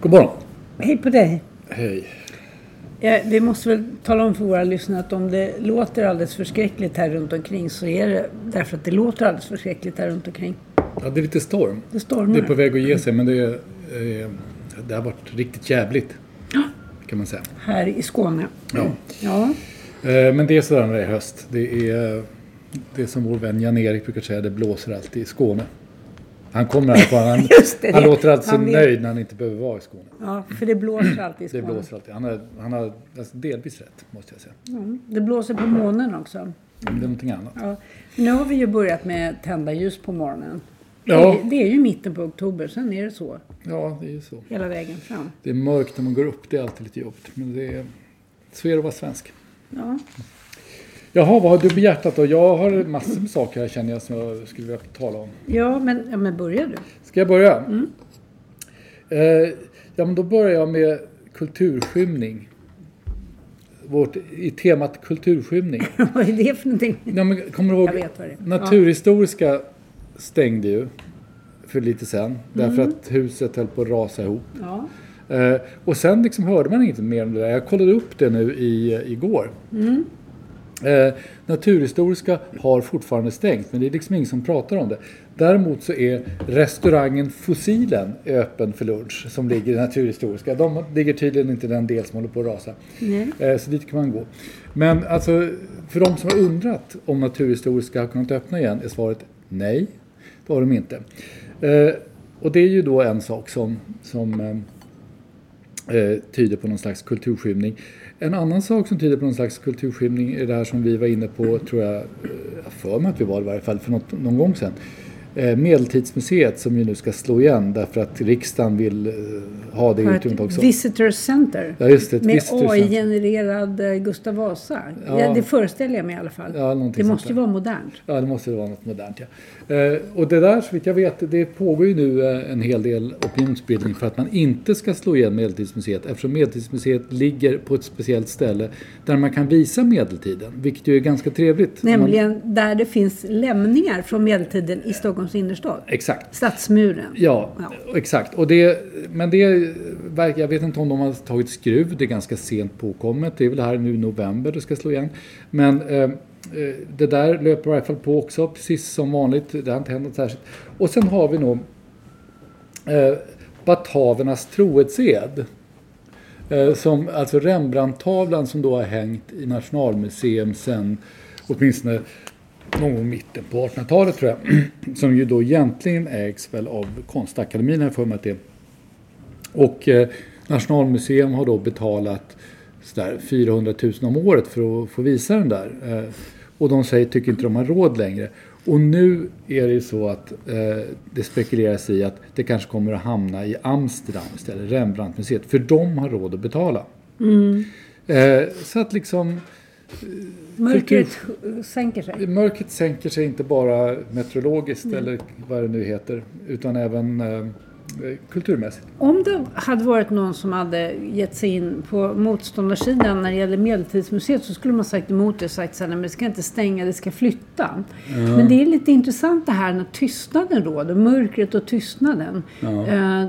God morgon. Hej på dig. Hej. Ja, vi måste väl tala om för våra lyssnare att om det låter alldeles förskräckligt här runt omkring så är det därför att det låter alldeles förskräckligt här runt omkring. Ja, det är lite storm. Det stormar. Det är på väg att ge sig men det, är, eh, det har varit riktigt jävligt. Kan man säga. Här i Skåne. Ja. Ja, Eh, Men det är sådär när det är höst. Det är, det är som vår vän Jan-Erik brukar säga, det blåser alltid i Skåne. Han kommer här på, han, det, han det. låter alltid så Han vill- nöjd när han inte behöver vara i Skåne. ja, för det blåser alltid i Det Skåne. blåser alltid. Han har, han har alltså, delvis rätt, måste jag säga. Mm. Det blåser på månen också. Det är någonting annat. Ja. Nu har vi ju börjat med tända ljus på morgonen. Ja. Det, det är ju mitten på oktober, sen är det så Ja, det är ju så. hela vägen fram. Det är mörkt när man går upp, det är alltid lite jobbigt. Men det är, så är det att vara svensk. Ja. Jaha, vad har du på hjärtat då? Jag har massor med saker här känner jag som jag skulle vilja tala om. Ja, men, ja, men börjar du? Ska jag börja? Eh, ja, men då börjar jag med kulturskymning. Vårt, I temat kulturskymning. Vad är det för någonting? Ja, men, kommer du ihåg? Jag vet vad det är. Naturhistoriska stängde ju för lite sen. Därför att huset höll på att rasa ihop. Ja. Eh, och sen liksom hörde man inget mer om det där. Jag kollade upp det nu i, igår. Eh, Naturhistoriska har fortfarande stängt men det är liksom ingen som pratar om det. Däremot så är restaurangen Fossilen öppen för lunch som ligger i Naturhistoriska. De ligger tydligen inte i den del som håller på att rasa. Eh, så dit kan man gå. Men alltså för de som har undrat om Naturhistoriska har kunnat öppna igen är svaret nej. Det har de inte. Eh, och det är ju då en sak som, som eh, eh, tyder på någon slags kulturskymning. En annan sak som tyder på någon slags kulturskymning är det här som vi var inne på, tror jag, eh, för mig att vi var i varje fall för något, någon gång sedan. Eh, Medeltidsmuseet som ju nu ska slå igen därför att riksdagen vill eh, ha det utrymmet också. visitor center. Ja, just det, med. AI-genererad Gustav Vasa. Ja. Ja. det föreställer jag mig i alla fall. Ja, det måste ju vara modernt. Ja, det måste vara något modernt. Ja. Eh, och det där, så vitt jag vet, det pågår ju nu eh, en hel del opinionsbildning för att man inte ska slå igen Medeltidsmuseet eftersom Medeltidsmuseet ligger på ett speciellt ställe där man kan visa medeltiden, vilket ju är ganska trevligt. Nämligen där det finns lämningar från medeltiden i Stockholms innerstad. Man, exakt. Stadsmuren. Ja, Ja. exakt. Och det, men det verkar, jag vet inte om de har tagit skruv, det är ganska sent påkommet. Det är väl här nu i november det ska slå igen. Men eh, Eh, det där löper i alla fall på också, precis som vanligt. Det har inte hänt något särskilt. Och sen har vi nog eh, Batavernas trohetsed. Eh, som, alltså Rembrandt-tavlan som då har hängt i Nationalmuseum sen åtminstone någon gång i mitten på 1800-talet tror jag. Som ju då egentligen ägs väl av Konstakademin har jag för mig att det är. Och eh, Nationalmuseum har då betalat sådär 400 000 om året för att få visa den där. Eh, och de säger, tycker inte de har råd längre. Och nu är det ju så att eh, det spekuleras i att det kanske kommer att hamna i Amsterdam istället, Rembrandtmuseet, för de har råd att betala. Mm. Eh, så att liksom Mörkret sänker sig. Mörkret sänker sig inte bara meteorologiskt eller vad det nu heter utan även eh, kulturmässigt. Om det hade varit någon som hade gett sig in på motståndarsidan när det gäller Medeltidsmuseet så skulle man sagt emot det och sagt att det ska inte stänga, det ska flytta. Men det är lite intressant det här när tystnaden råder, mörkret och tystnaden. Eh,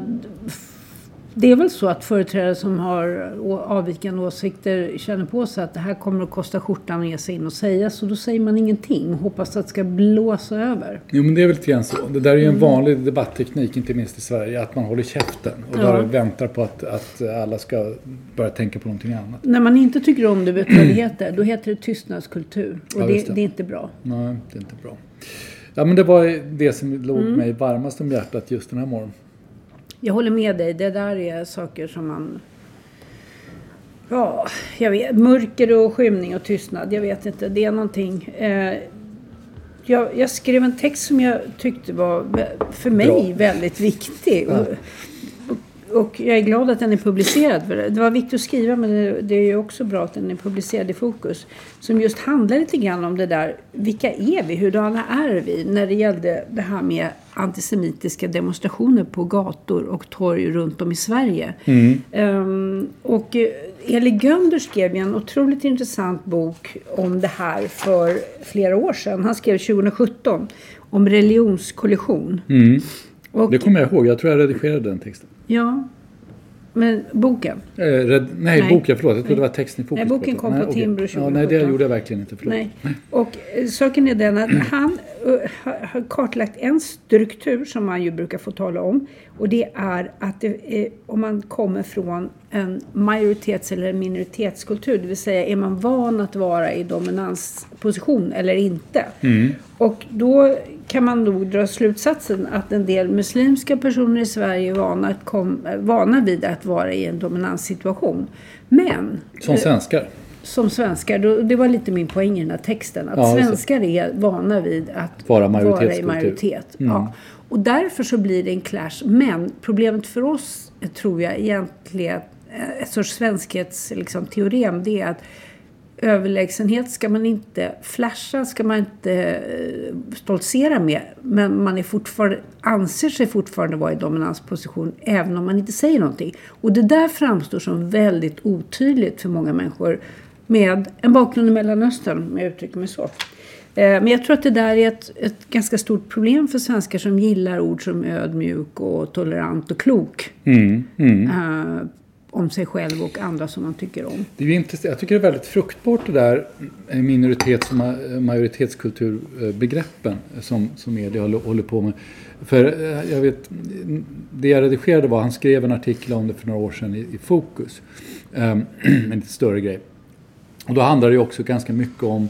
det är väl så att företrädare som har avvikande åsikter känner på sig att det här kommer att kosta skjortan att ge sig in och säga så då säger man ingenting och hoppas att det ska blåsa över. Jo men det är väl lite grann så. Det där är ju en vanlig debattteknik, inte minst i Sverige, att man håller käften och Ja. bara väntar på att, att alla ska börja tänka på någonting annat. När man inte tycker om det vet vad det heter, då heter det tystnadskultur. Och Ja, det, det. det. är inte bra. Nej, det är inte bra. Ja men det var det som låg Mm. mig varmast om hjärtat just den här morgonen. Jag håller med dig. Det där är saker som man... Ja, jag vet. Mörker och skymning och tystnad. Jag vet inte. Det är någonting. Eh, jag, jag skrev en text som jag tyckte var för mig Bra. väldigt viktig. Och, och, jag är glad att den är publicerad. Det. var viktigt att skriva men det, är också bra att den är publicerad i Fokus. Som just handlar lite grann om det där. Vilka är vi? Hurdana är vi? När det gällde det här med antisemitiska demonstrationer på gator och torg runt om i Sverige. Ehm, och eh, Eli Gönder skrev en otroligt intressant bok om det här för flera år sedan. Han skrev 2017 om religionskollision. Och, Det kommer jag ihåg, jag tror jag redigerade den texten. Ja, men boken. Eh, red, nej, Nej. boken, förlåt. Jag trodde det var texten i fokus. Nej, boken på kom på okej. Timbro Ja, nej, det 2017. gjorde jag verkligen inte. Förlåt. Nej. Och eh, saken är den att han har- kartlagt en struktur som man ju brukar få tala om. Och det är att det är, om man kommer från en majoritets eller minoritetskultur. Det vill säga är man van att vara i dominansposition eller inte. Och då kan man nog dra slutsatsen att en del muslimska personer i Sverige är vana, att kom, eh, vana vid att vara i en dominanssituation. Men Som svenskar. Som svenskar, det var lite min poäng i den här texten, att Ja, svenskar är vana vid att Vara vara i majoritet. Mm. Ja. Och därför så blir det en clash. Men problemet för oss, tror jag egentligen, eh, ett sorts svenskhets liksom, teorem, det är att överlägsenhet ska man inte flasha, ska man inte eh, stoltsera med. Men man är fortfarande, anser sig fortfarande vara i dominansposition även om man inte säger någonting. Och det där framstår som väldigt otydligt för många människor med en bakgrund i Mellanöstern, om jag uttrycker mig så. Eh, Men jag tror att det där är ett, ett ganska stort problem för svenskar som gillar ord som ödmjuk och tolerant och klok. Mm, mm. eh, om sig själv och andra som man tycker om. Det är intressant. Jag tycker det är väldigt fruktbart det där eh, minoritets och ma- majoritetskulturbegreppen som, som media håller, på med. För jag vet, det jag redigerade var, han skrev en artikel om det för några år sedan i, i Fokus. Um, en lite större grej. Och då handlar det ju också ganska mycket om,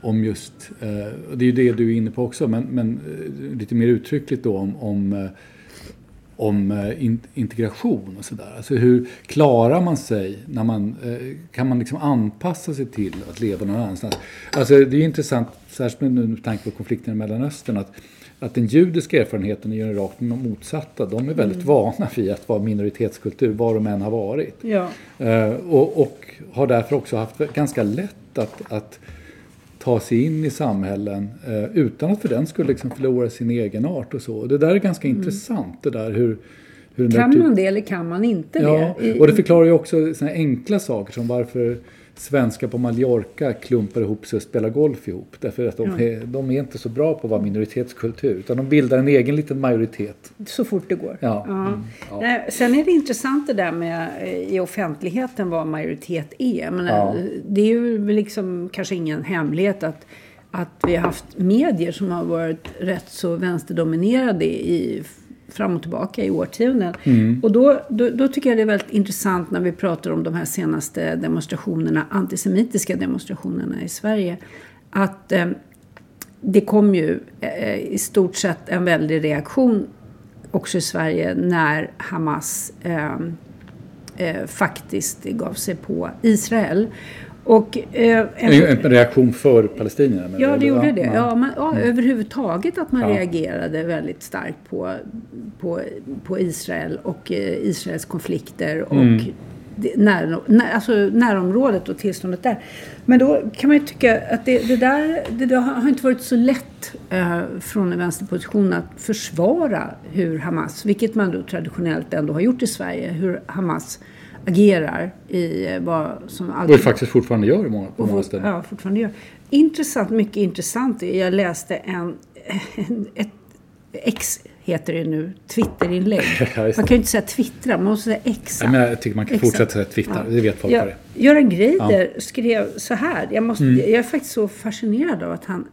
om just, eh, och det är ju det du är inne på också, men, men eh, lite mer uttryckligt då om, om eh, om eh, in, integration och sådär. Alltså hur klarar man sig när man, eh, kan man liksom anpassa sig till att leva någon annanstans? Alltså det är intressant, särskilt med, med tanke på konflikten i Mellanöstern, att, att den judiska erfarenheten är ju rakt motsatta. De är väldigt vana vid att vara minoritetskultur, var de än har varit. Ja. Eh, och, och har därför också haft ganska lätt att, att ta sig in i samhällen eh, utan att för den skulle liksom förlora sin egen art och så. Och det där är ganska intressant det där hur... hur Kan typ- man det eller kan man inte Ja, det? Och det förklarar ju också såna enkla saker som varför svenskar på Mallorca klumpar ihop sig och spelar golf ihop. Därför att de, Ja. är, de är inte så bra på att vara minoritetskultur utan de bildar en egen liten majoritet. Så fort det går. Ja. Mm, ja. Nej, sen är det intressant det där med eh, i offentligheten vad majoritet är. Men, Ja. Det är ju liksom kanske ingen hemlighet att, att vi har haft medier som har varit rätt så vänsterdominerade i fram och tillbaka i årtionden. Mm. Och då, då, då tycker jag det är väldigt intressant när vi pratar om de här senaste demonstrationerna, antisemitiska demonstrationerna i Sverige. Att eh, det kom ju eh, i stort sett en väldig reaktion också i Sverige när Hamas eh, eh, faktiskt gav sig på Israel. Och, eh, en, en reaktion för palestinierna? Ja, det gjorde det. Ja, man, ja, mm. Överhuvudtaget att man ja. reagerade väldigt starkt på, på, på Israel och eh, Israels konflikter och mm. när, när, alltså närområdet och tillståndet där. Men då kan man ju tycka att det, det där, det där har inte varit så lätt eh, från en vänsterposition att försvara hur Hamas, vilket man då traditionellt ändå har gjort i Sverige, hur Hamas agerar i eh, vad som alltid... Och faktiskt fortfarande gör i många, på många ställen. Ja, fortfarande gör. Intressant, mycket intressant. Jag läste en, en ett X heter det nu, Twitterinlägg. man kan ju inte säga twittra, man måste säga exa. men jag tycker man kan fortsätta säga twittra, ja. det vet folk vad det är. Göran Greider ja. skrev så här, jag, måste, mm. jag är faktiskt så fascinerad av att han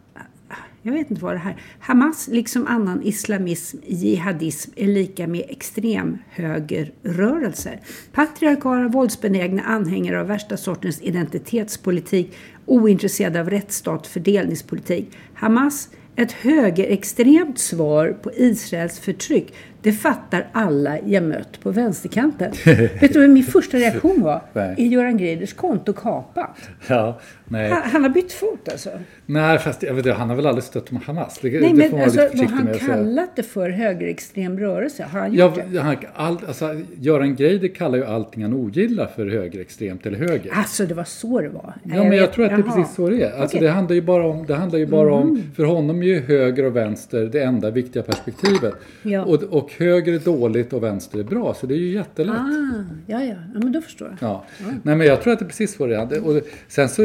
jag vet inte vad det här Hamas, liksom annan islamism, jihadism, är lika med extremhögerrörelser. Patriarkala, våldsbenägna anhängare av värsta sortens identitetspolitik, ointresserade av rättsstat, fördelningspolitik. Hamas ett högerextremt svar på Israels förtryck. Det fattar alla jag mött på vänsterkanten. Vet du vad min första reaktion var? Nej. Är Göran Greiders konto kapat? Ja, nej. Han, han, har bytt fot alltså? Nej, fast jag vet inte, han har väl aldrig stött med Hamas? Det, nej, det men alltså, har han kallat det för högerextrem rörelse? Har han gjort ja, det? Han, all, alltså, Göran Greider kallar ju allting han ogillar för högerextremt eller höger. Alltså, det var så det var? Ja, men jag tror att det är precis så det är. Alltså, okay. Det handlar ju bara om, det handlar ju bara mm. om, för honom är ju höger och vänster det enda viktiga perspektivet. Ja. Och, och och höger är dåligt och vänster är bra. Så det är ju jättelätt. Ah, ja, ja. ja, men då förstår jag. Ja. ja. Nej, men jag tror att det är precis vad det är. Och sen så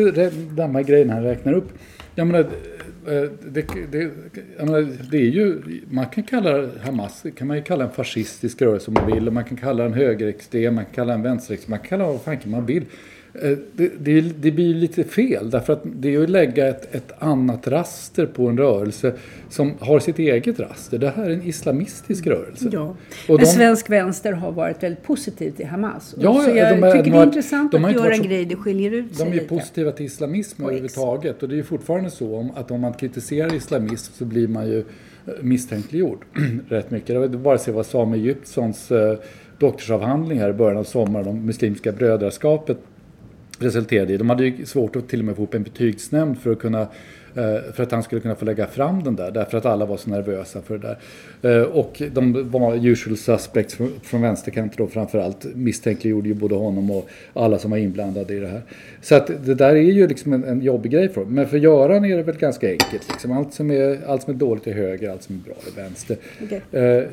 de här grejerna han räknar upp. Jag menar, eh, det, det, jag menar, det är ju, man kan kalla Hamas kan man ju kalla en fascistisk rörelse om man vill. Man kan kalla den högerextrem, man kan kalla den vänsterextrem, man kan kalla vad fan man vill. Eh, det, det, det, blir lite fel därför att det är att lägga ett, ett, annat raster på en rörelse som har sitt eget raster. Det här är en islamistisk rörelse. Ja. Och Men svensk vänster har varit väldigt positiv till Hamas. Ja, så jag de är, tycker de det är intressant de att göra en grej det skiljer ut sig De är lite. positiva till islamism överhuvudtaget och det är ju fortfarande så att om man kritiserar islamism så blir man ju eh, misstänkliggjord rätt mycket. Jag vet bara se vad Sami Egyptssons eh, doktorsavhandling här i början av sommaren om Muslimska brödraskapet resulterade i. De hade ju svårt att till och med få upp en betygsnämnd för att kunna eh, för att han skulle kunna få lägga fram den där därför att alla var så nervösa för det där. Eh, och de var usual suspects från vänsterkanten då framförallt misstänkliggjorde ju både honom och alla som var inblandade i det här. Så att det där är ju liksom en, en jobbig grej för dem. Men för Göran är det väl ganska enkelt. Liksom. Allt, som är, allt som är dåligt är höger, allt som är bra är vänster. Okay. Eh,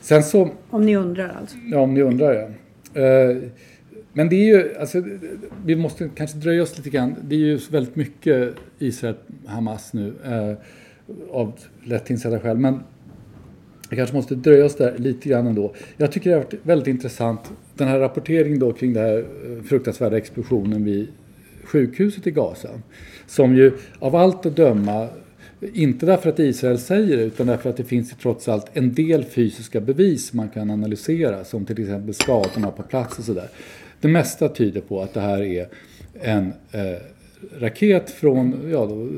sen så... Om ni undrar alltså? Ja, om ni undrar ja. Men det är ju, alltså, vi måste kanske dröja oss lite grann. Det är ju väldigt mycket Israel-Hamas nu eh, av lätt insedda skäl. Men vi kanske måste dröja oss där lite grann ändå. Jag tycker det har varit väldigt intressant den här rapporteringen då kring den här eh, fruktansvärda explosionen vid sjukhuset i Gaza. Som ju av allt att döma inte därför att Israel säger det utan därför att det finns trots allt en del fysiska bevis man kan analysera som till exempel skadorna på plats och sådär. Det mesta tyder på att det här är en eh, raket från ja, då,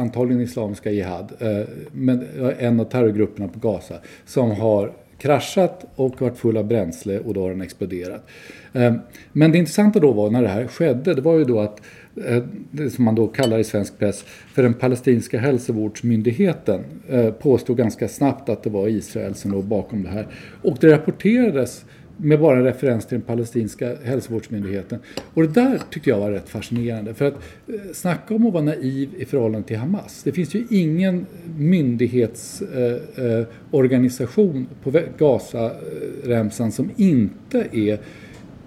antagligen Islamiska Jihad, eh, men en av terrorgrupperna på Gaza, som har kraschat och varit full av bränsle och då har den exploderat. Eh, men det intressanta då var när det här skedde, det var ju då att eh, det som man då kallar i svensk press för den palestinska hälsovårdsmyndigheten eh, påstod ganska snabbt att det var Israel som låg bakom det här. Och det rapporterades med bara en referens till den palestinska hälsovårdsmyndigheten. Och det där tyckte jag var rätt fascinerande. För att eh, snacka om att vara naiv i förhållande till Hamas. Det finns ju ingen myndighetsorganisation eh, eh, på Gazaremsan som inte är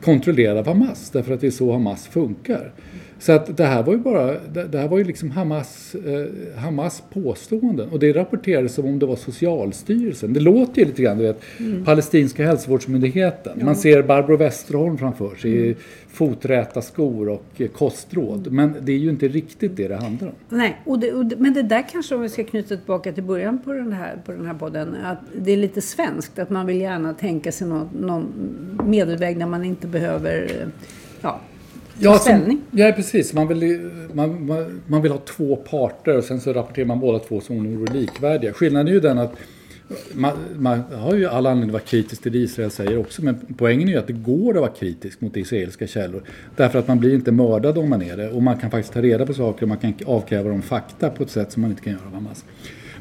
kontrollerad av Hamas. Därför att det är så Hamas funkar. Så att det här var ju bara, det här var ju liksom Hamas, eh, Hamas påståenden och det rapporterades som om det var Socialstyrelsen. Det låter ju lite grann, du vet, mm. Palestinska hälsovårdsmyndigheten. Ja. Man ser Barbro Westerholm framför sig i mm. foträta skor och eh, kostråd. Men det är ju inte riktigt det det handlar om. Nej, och det, och det, men det där kanske om vi ska knyta tillbaka till början på den här, på den här podden, att det är lite svenskt att man vill gärna tänka sig någon, någon medelväg när man inte behöver eh, ja, ja, ställning. Som, ja, precis. Man vill, man, man, man, vill ha två parter och sen så rapporterar man båda två som om de vore likvärdiga. Skillnaden är ju den att man, man, har ju all anledning att vara kritisk till det Israel säger också, men poängen är ju att det går att vara kritisk mot israeliska källor. Därför att man blir inte mördad om man är det och man kan faktiskt ta reda på saker och man kan avkräva dem fakta på ett sätt som man inte kan göra av Hamas.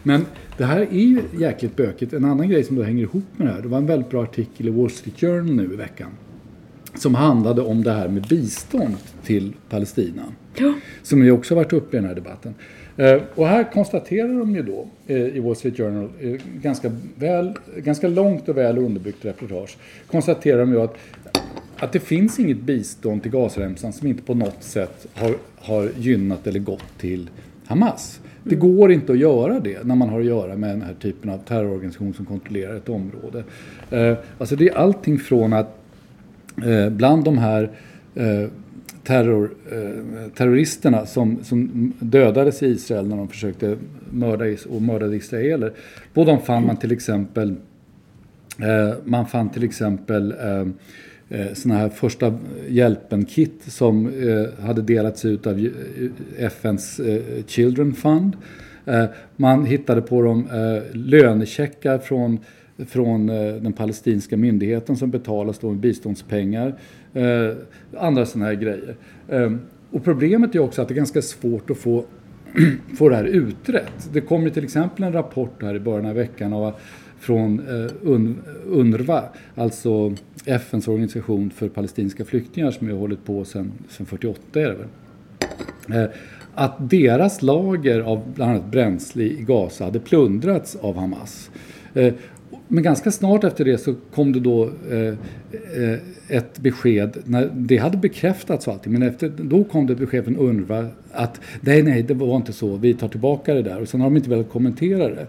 Men det här är ju jäkligt bökigt. En annan grej som då hänger ihop med det här, det var en väldigt bra artikel i Wall Street Journal nu i veckan som handlade om det här med bistånd till Palestina. Ja. Som ju också varit uppe i den här debatten. Eh, och här konstaterar de ju då eh, i Wall Street Journal, eh, ganska, väl, ganska långt och väl underbyggt reportage, konstaterar de ju att, att det finns inget bistånd till Gazaremsan som inte på något sätt har, har gynnat eller gått till Hamas. Det går inte att göra det när man har att göra med den här typen av terrororganisation som kontrollerar ett område. Alltså det är allting från att Eh, bland de här eh, terror, eh, terroristerna som, som dödades i Israel när de försökte mörda och mördade israeler. På dem fann man till exempel eh, man fann till exempel sådana här första hjälpen-kit som hade delats ut av FNs Children Fund. Man hittade på dem lönecheckar från från eh, den palestinska myndigheten som betalas då med biståndspengar. Eh, andra sådana här grejer. Eh, och problemet är också att det är ganska svårt att få, få det här utrett. Det kom ju till exempel en rapport här i början av veckan av, från eh, UNRWA, alltså FNs organisation för palestinska flyktingar som har hållit på sedan 48 är det väl. Eh, att deras lager av bland annat bränsle i Gaza hade plundrats av Hamas. Eh, men ganska snart efter det så kom det då eh, eh, ett besked, när det hade bekräftats och allting, men efter, då kom det ett besked från UNRWA att nej, nej, det var inte så, vi tar tillbaka det där och sen har de inte velat kommentera det.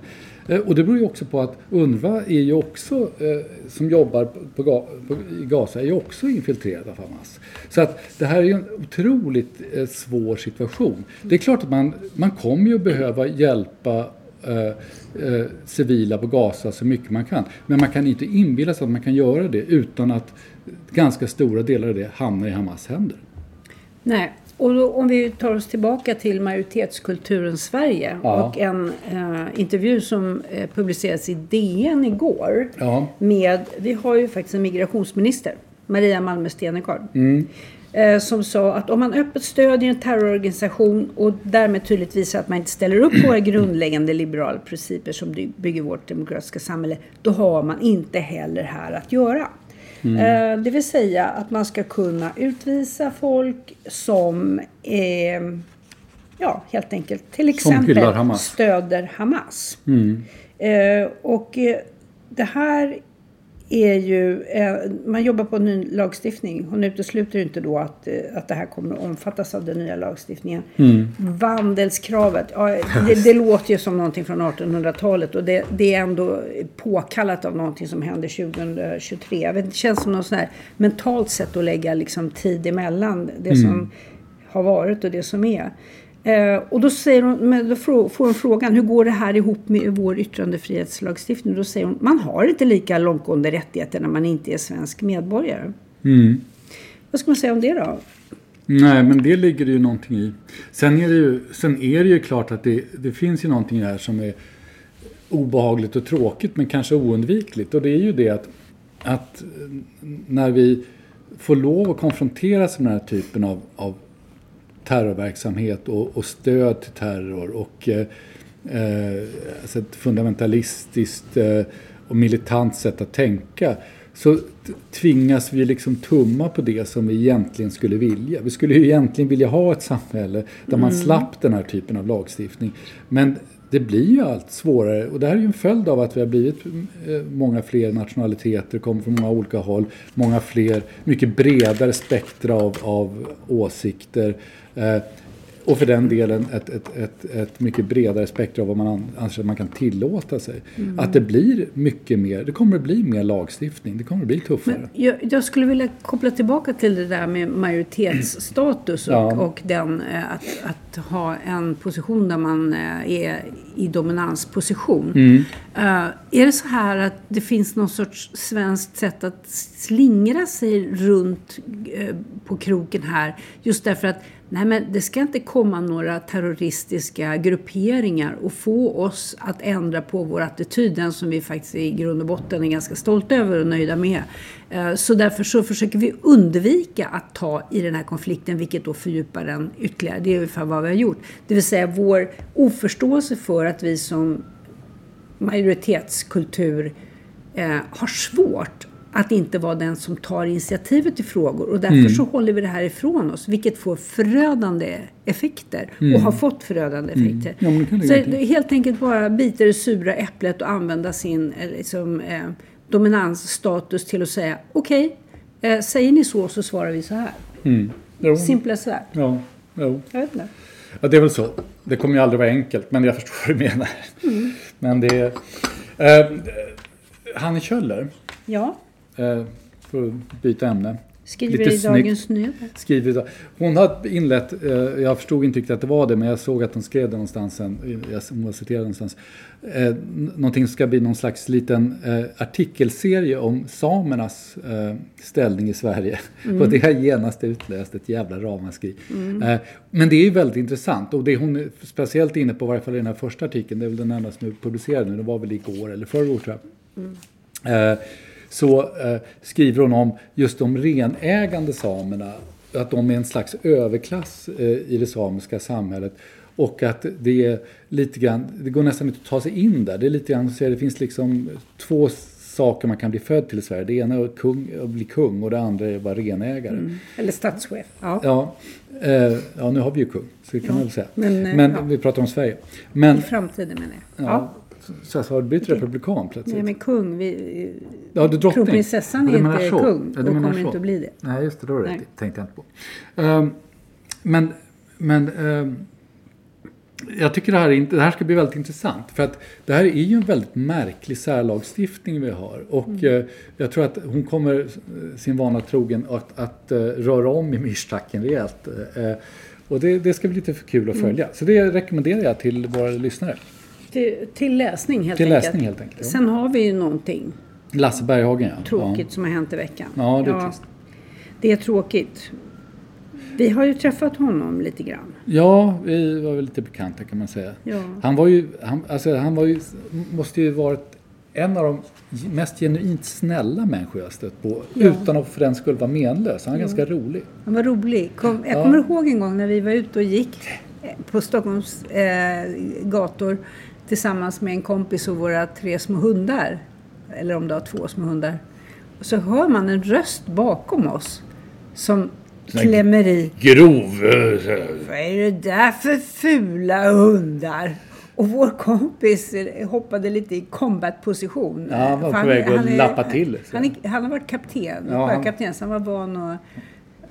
Eh, och det beror ju också på att UNRWA är ju också, eh, som jobbar på, på, i Gaza, är ju också infiltrerad av Hamas. Så att det här är ju en otroligt eh, svår situation. Det är klart att man, man kommer ju behöva hjälpa Eh, eh, civila på Gaza så mycket man kan. Men man kan inte inbilla sig att man kan göra det utan att ganska stora delar av det hamnar i Hamas händer. Nej, och då, om vi tar oss tillbaka till majoritetskulturen Sverige ja. och en eh, intervju som eh, publicerades i DN igår. Ja. Med, vi har ju faktiskt en migrationsminister, Maria Malmö Stenergard. Mm. Eh, som sa att om man öppet stödjer en terrororganisation och därmed tydligt visar att man inte ställer upp på våra grundläggande liberala principer som bygger vårt demokratiska samhälle, då har man inte heller här att göra. Mm. Eh, det vill säga att man ska kunna utvisa folk som eh, ja, helt enkelt till exempel Hamas. stöder Hamas. Mm. Eh, och det här är ju, eh, man jobbar på en ny lagstiftning. Hon utesluter inte då att, eh, att det här kommer att omfattas av den nya lagstiftningen. Mm. Vandelskravet, ja, det, det, låter ju som någonting från 1800-talet och det, det, är ändå påkallat av någonting som händer 2023. Vet, det känns som något sånt här mentalt sätt att lägga liksom tid emellan det mm. som har varit och det som är. Eh, och då, säger hon, då får hon frågan hur går det här ihop med vår yttrandefrihetslagstiftning? Då säger hon man har inte lika långtgående rättigheter när man inte är svensk medborgare. Mm. Vad ska man säga om det då? Nej, men det ligger det ju någonting i. Sen är det ju, sen är det ju klart att det, det finns ju någonting här som är obehagligt och tråkigt men kanske oundvikligt. Och det är ju det att, att när vi får lov att konfronteras med den här typen av, av terrorverksamhet och, och stöd till terror och eh, eh, alltså ett fundamentalistiskt eh, och militant sätt att tänka så tvingas vi liksom tumma på det som vi egentligen skulle vilja. Vi skulle ju egentligen vilja ha ett samhälle där man mm. slapp den här typen av lagstiftning. Men det blir ju allt svårare och det här är ju en följd av att vi har blivit eh, många fler nationaliteter, kommer från många olika håll, många fler, mycket bredare spektra av, av åsikter. Eh, och för den delen ett, ett, ett, ett mycket bredare spektra av vad man anser att man kan tillåta sig. Mm. Att det blir mycket mer, det kommer att bli mer lagstiftning, det kommer att bli tuffare. Jag, jag skulle vilja koppla tillbaka till det där med majoritetsstatus och, ja. och den, eh, att, att ha en position där man eh, är i dominansposition. Mm. Uh, är det så här att det finns någon sorts svenskt sätt att slingra sig runt uh, på kroken här just därför att Nej, men det ska inte komma några terroristiska grupperingar och få oss att ändra på vår attityd, den som vi faktiskt i grund och botten är ganska stolta över och nöjda med. Uh, så därför så försöker vi undvika att ta i den här konflikten, vilket då fördjupar den ytterligare. Det är ungefär vad vi har gjort. Det vill säga vår oförståelse för att vi som majoritetskultur eh, har svårt att inte vara den som tar initiativet till frågor. Och därför mm. så håller vi det här ifrån oss, vilket får förödande effekter. Mm. Och har fått förödande mm. effekter. Mm. Ja, så det helt enkelt bara bita det sura äpplet och använda sin eh, liksom, eh, dominansstatus till att säga okej, okay, eh, säger ni så så svarar vi så här. Mm. Simplare så här. Ja, jo. Jag vet inte. Ja, det är väl så. Det kommer ju aldrig vara enkelt, men jag förstår vad du menar. Mm. Men det är... Eh, Hanne Kjöller. Ja. Eh, för att byta ämne. Skriver Lite i Dagens Nyheter. Skriver idag. Hon har inlett, eh, jag förstod inte riktigt att det var det, men jag såg att hon skrev det någonstans sen, hon var citerad någonstans. Eh, någonting som ska bli någon slags liten eh, artikelserie om samernas eh, ställning i Sverige. Mm. Och det har genast utlöst ett jävla ramaskri. Mm. Men det är ju väldigt intressant och det hon är speciellt inne på, i varje fall i den här första artikeln, det är väl den enda som är publicerad nu, det var väl igår eller förrgår tror jag. Mm. Så eh, skriver hon om just de renägande samerna, att de är en slags överklass eh, i det samiska samhället. Och att det är lite grann, det går nästan inte att ta sig in där. Det är lite grann så det finns liksom två saker man kan bli född till i Sverige. Det ena är kung, att bli kung och det andra är att vara renägare. Mm. Eller statschef. Ja. Ja, eh, ja, nu har vi ju kung, så det kan ja. man väl säga. Men, eh, Men ja. vi pratar om Sverige. Men, I framtiden menar jag. Ja, så har du blivit republikan plötsligt? Nej men kung, vi, ja, du kronprinsessan är inte så. kung ja, och kommer så. inte att bli det. Nej just det, då det tänkte jag inte på. Um, men men um, jag tycker det här, är, det här ska bli väldigt intressant. För att det här är ju en väldigt märklig särlagstiftning vi har. Och mm. uh, jag tror att hon kommer sin vana trogen att, att uh, röra om i myrstacken rejält. Uh, och det, det, ska bli lite för kul att mm. följa. Mm. Så det rekommenderar jag till våra lyssnare. Till, till läsning helt till enkelt. Läsning, helt enkelt. Sen har vi ju någonting Lasse Berghagen ja. Tråkigt ja. som har hänt i veckan. Ja, det är ja, trist. Det är tråkigt. Vi har ju träffat honom lite grann. Ja, vi var väl lite bekanta kan man säga. Ja. Han var ju, han, alltså, han var ju, måste ju varit en av de mest genuint snälla människor jag stött på. Ja. Utan att för den skull vara menlös. Han var ja. ganska rolig. Han var rolig. Kom, jag kommer ihåg en gång när vi var ute och gick på Stockholms eh, gator tillsammans med en kompis och våra tre små hundar. Eller om det var två små hundar. Och så hör man en röst bakom oss som klämmer i. Grov! Vad är det där för fula hundar? Och vår kompis hoppade lite i combat-position. Ja, han var på väg att lappa till. Han, är, han, har varit kapten, ja, sjökapten, så han var van att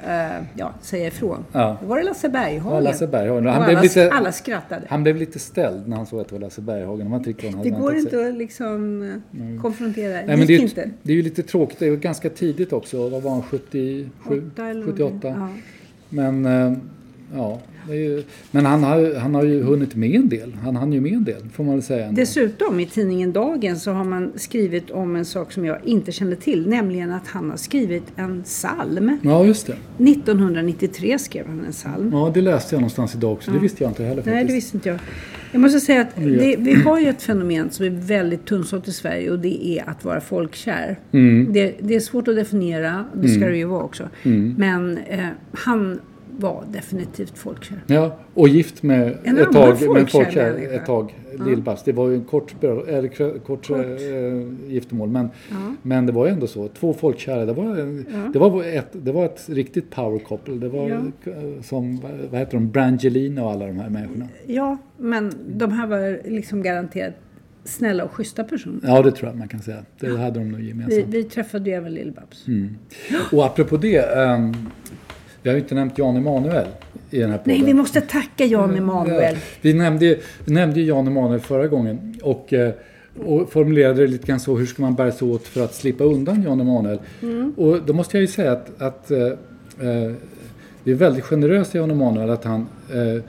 uh, ja, säga ifrån. Ja. Då var det Lasse Berghagen. Ja, Lasse Berghagen. Han alla, blev lite, alla skrattade. Han blev lite ställd när han såg att det var Lasse Berghagen. Man tyckte han det går inte att liksom mm. konfrontera. Nej, men det, är, inte. det är ju lite tråkigt. Det är ganska tidigt också. Vad var han? 77? 78? Ja. Men uh, ja, ju, men han har, han har ju hunnit med en del. Han hann ju med en del, får man väl säga. Dessutom i tidningen Dagen så har man skrivit om en sak som jag inte kände till. Nämligen att han har skrivit en psalm. Ja, just det. 1993 skrev han en psalm. Ja, det läste jag någonstans idag också. Ja. Det visste jag inte heller faktiskt. Nej, det visste inte jag. Jag måste säga att det, vi har ju ett fenomen som är väldigt tunnsått i Sverige och det är att vara folkkär. Mm. Det, det, är svårt att definiera, det ska mm. det ju vara också. Mm. Men eh, han var definitivt folkkär. Ja, och gift med en ett tag, med folkkär ett tag, ja. Lill-Babs. Det var ju en kort, eller, kort, kort. Äh, giftermål, men, ja. men det var ju ändå så. Två folkkära, det var, ja. det var, ett, det var ett riktigt power couple. Det var ja. som, vad heter de, Brangelina och alla de här människorna. Ja, men de här var liksom garanterat snälla och schyssta personer. Ja, det tror jag man kan säga. Det hade de nog gemensamt. Vi, vi träffade ju även Lill-Babs. Mm. Och apropå det, um, vi har ju inte nämnt Jan Emanuel i den här podden. Nej, vi måste tacka Jan mm, Emanuel. Vi nämnde, vi nämnde Jan Emanuel förra gången och, eh, och formulerade det lite grann så, hur ska man bära sig åt för att slippa undan Jan Emanuel? Mm. Och då måste jag ju säga att, att eh, eh det är väldigt generöst Jan Emanuel att han eh,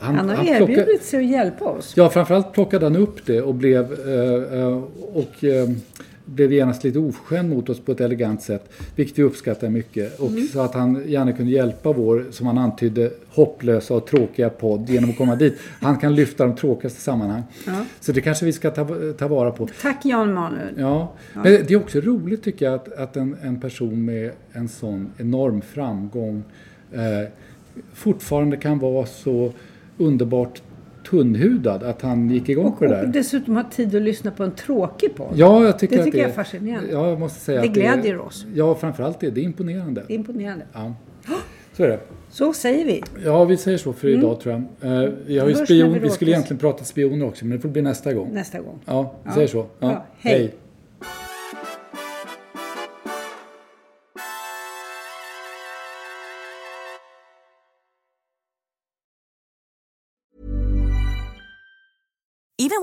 han, han har han erbjudit plocka, sig att hjälpa oss. Ja, framförallt plockade han upp det och blev eh, och blev genast lite oförskämd mot oss på ett elegant sätt, vilket vi uppskattar mycket. Och så att han gärna kunde hjälpa vår, som han antydde, hopplösa och tråkiga podd genom att komma dit. Han kan lyfta de tråkigaste sammanhang. Så det kanske vi ska ta, ta vara på. Tack Jan Manuel. Ja, men det är också roligt tycker jag att, att en, en person med en sån enorm framgång eh, fortfarande kan vara så underbart tunnhudad att han gick igång på det Och där. dessutom ha tid att lyssna på en tråkig podd. Ja, jag tycker Det att tycker det jag är fascinerande. Ja, jag måste säga Det glädjer oss. Ja, framförallt det. Det är imponerande. Det är imponerande. Ja. Så är det. Så säger vi. Ja, vi säger så för idag tror jag. Eh, vi, har ju Mm. Spion, vi skulle egentligen prata spioner också, men det får bli nästa gång. nästa gång. Ja, vi Ja. säger så. Ja. Bra. Hej. Even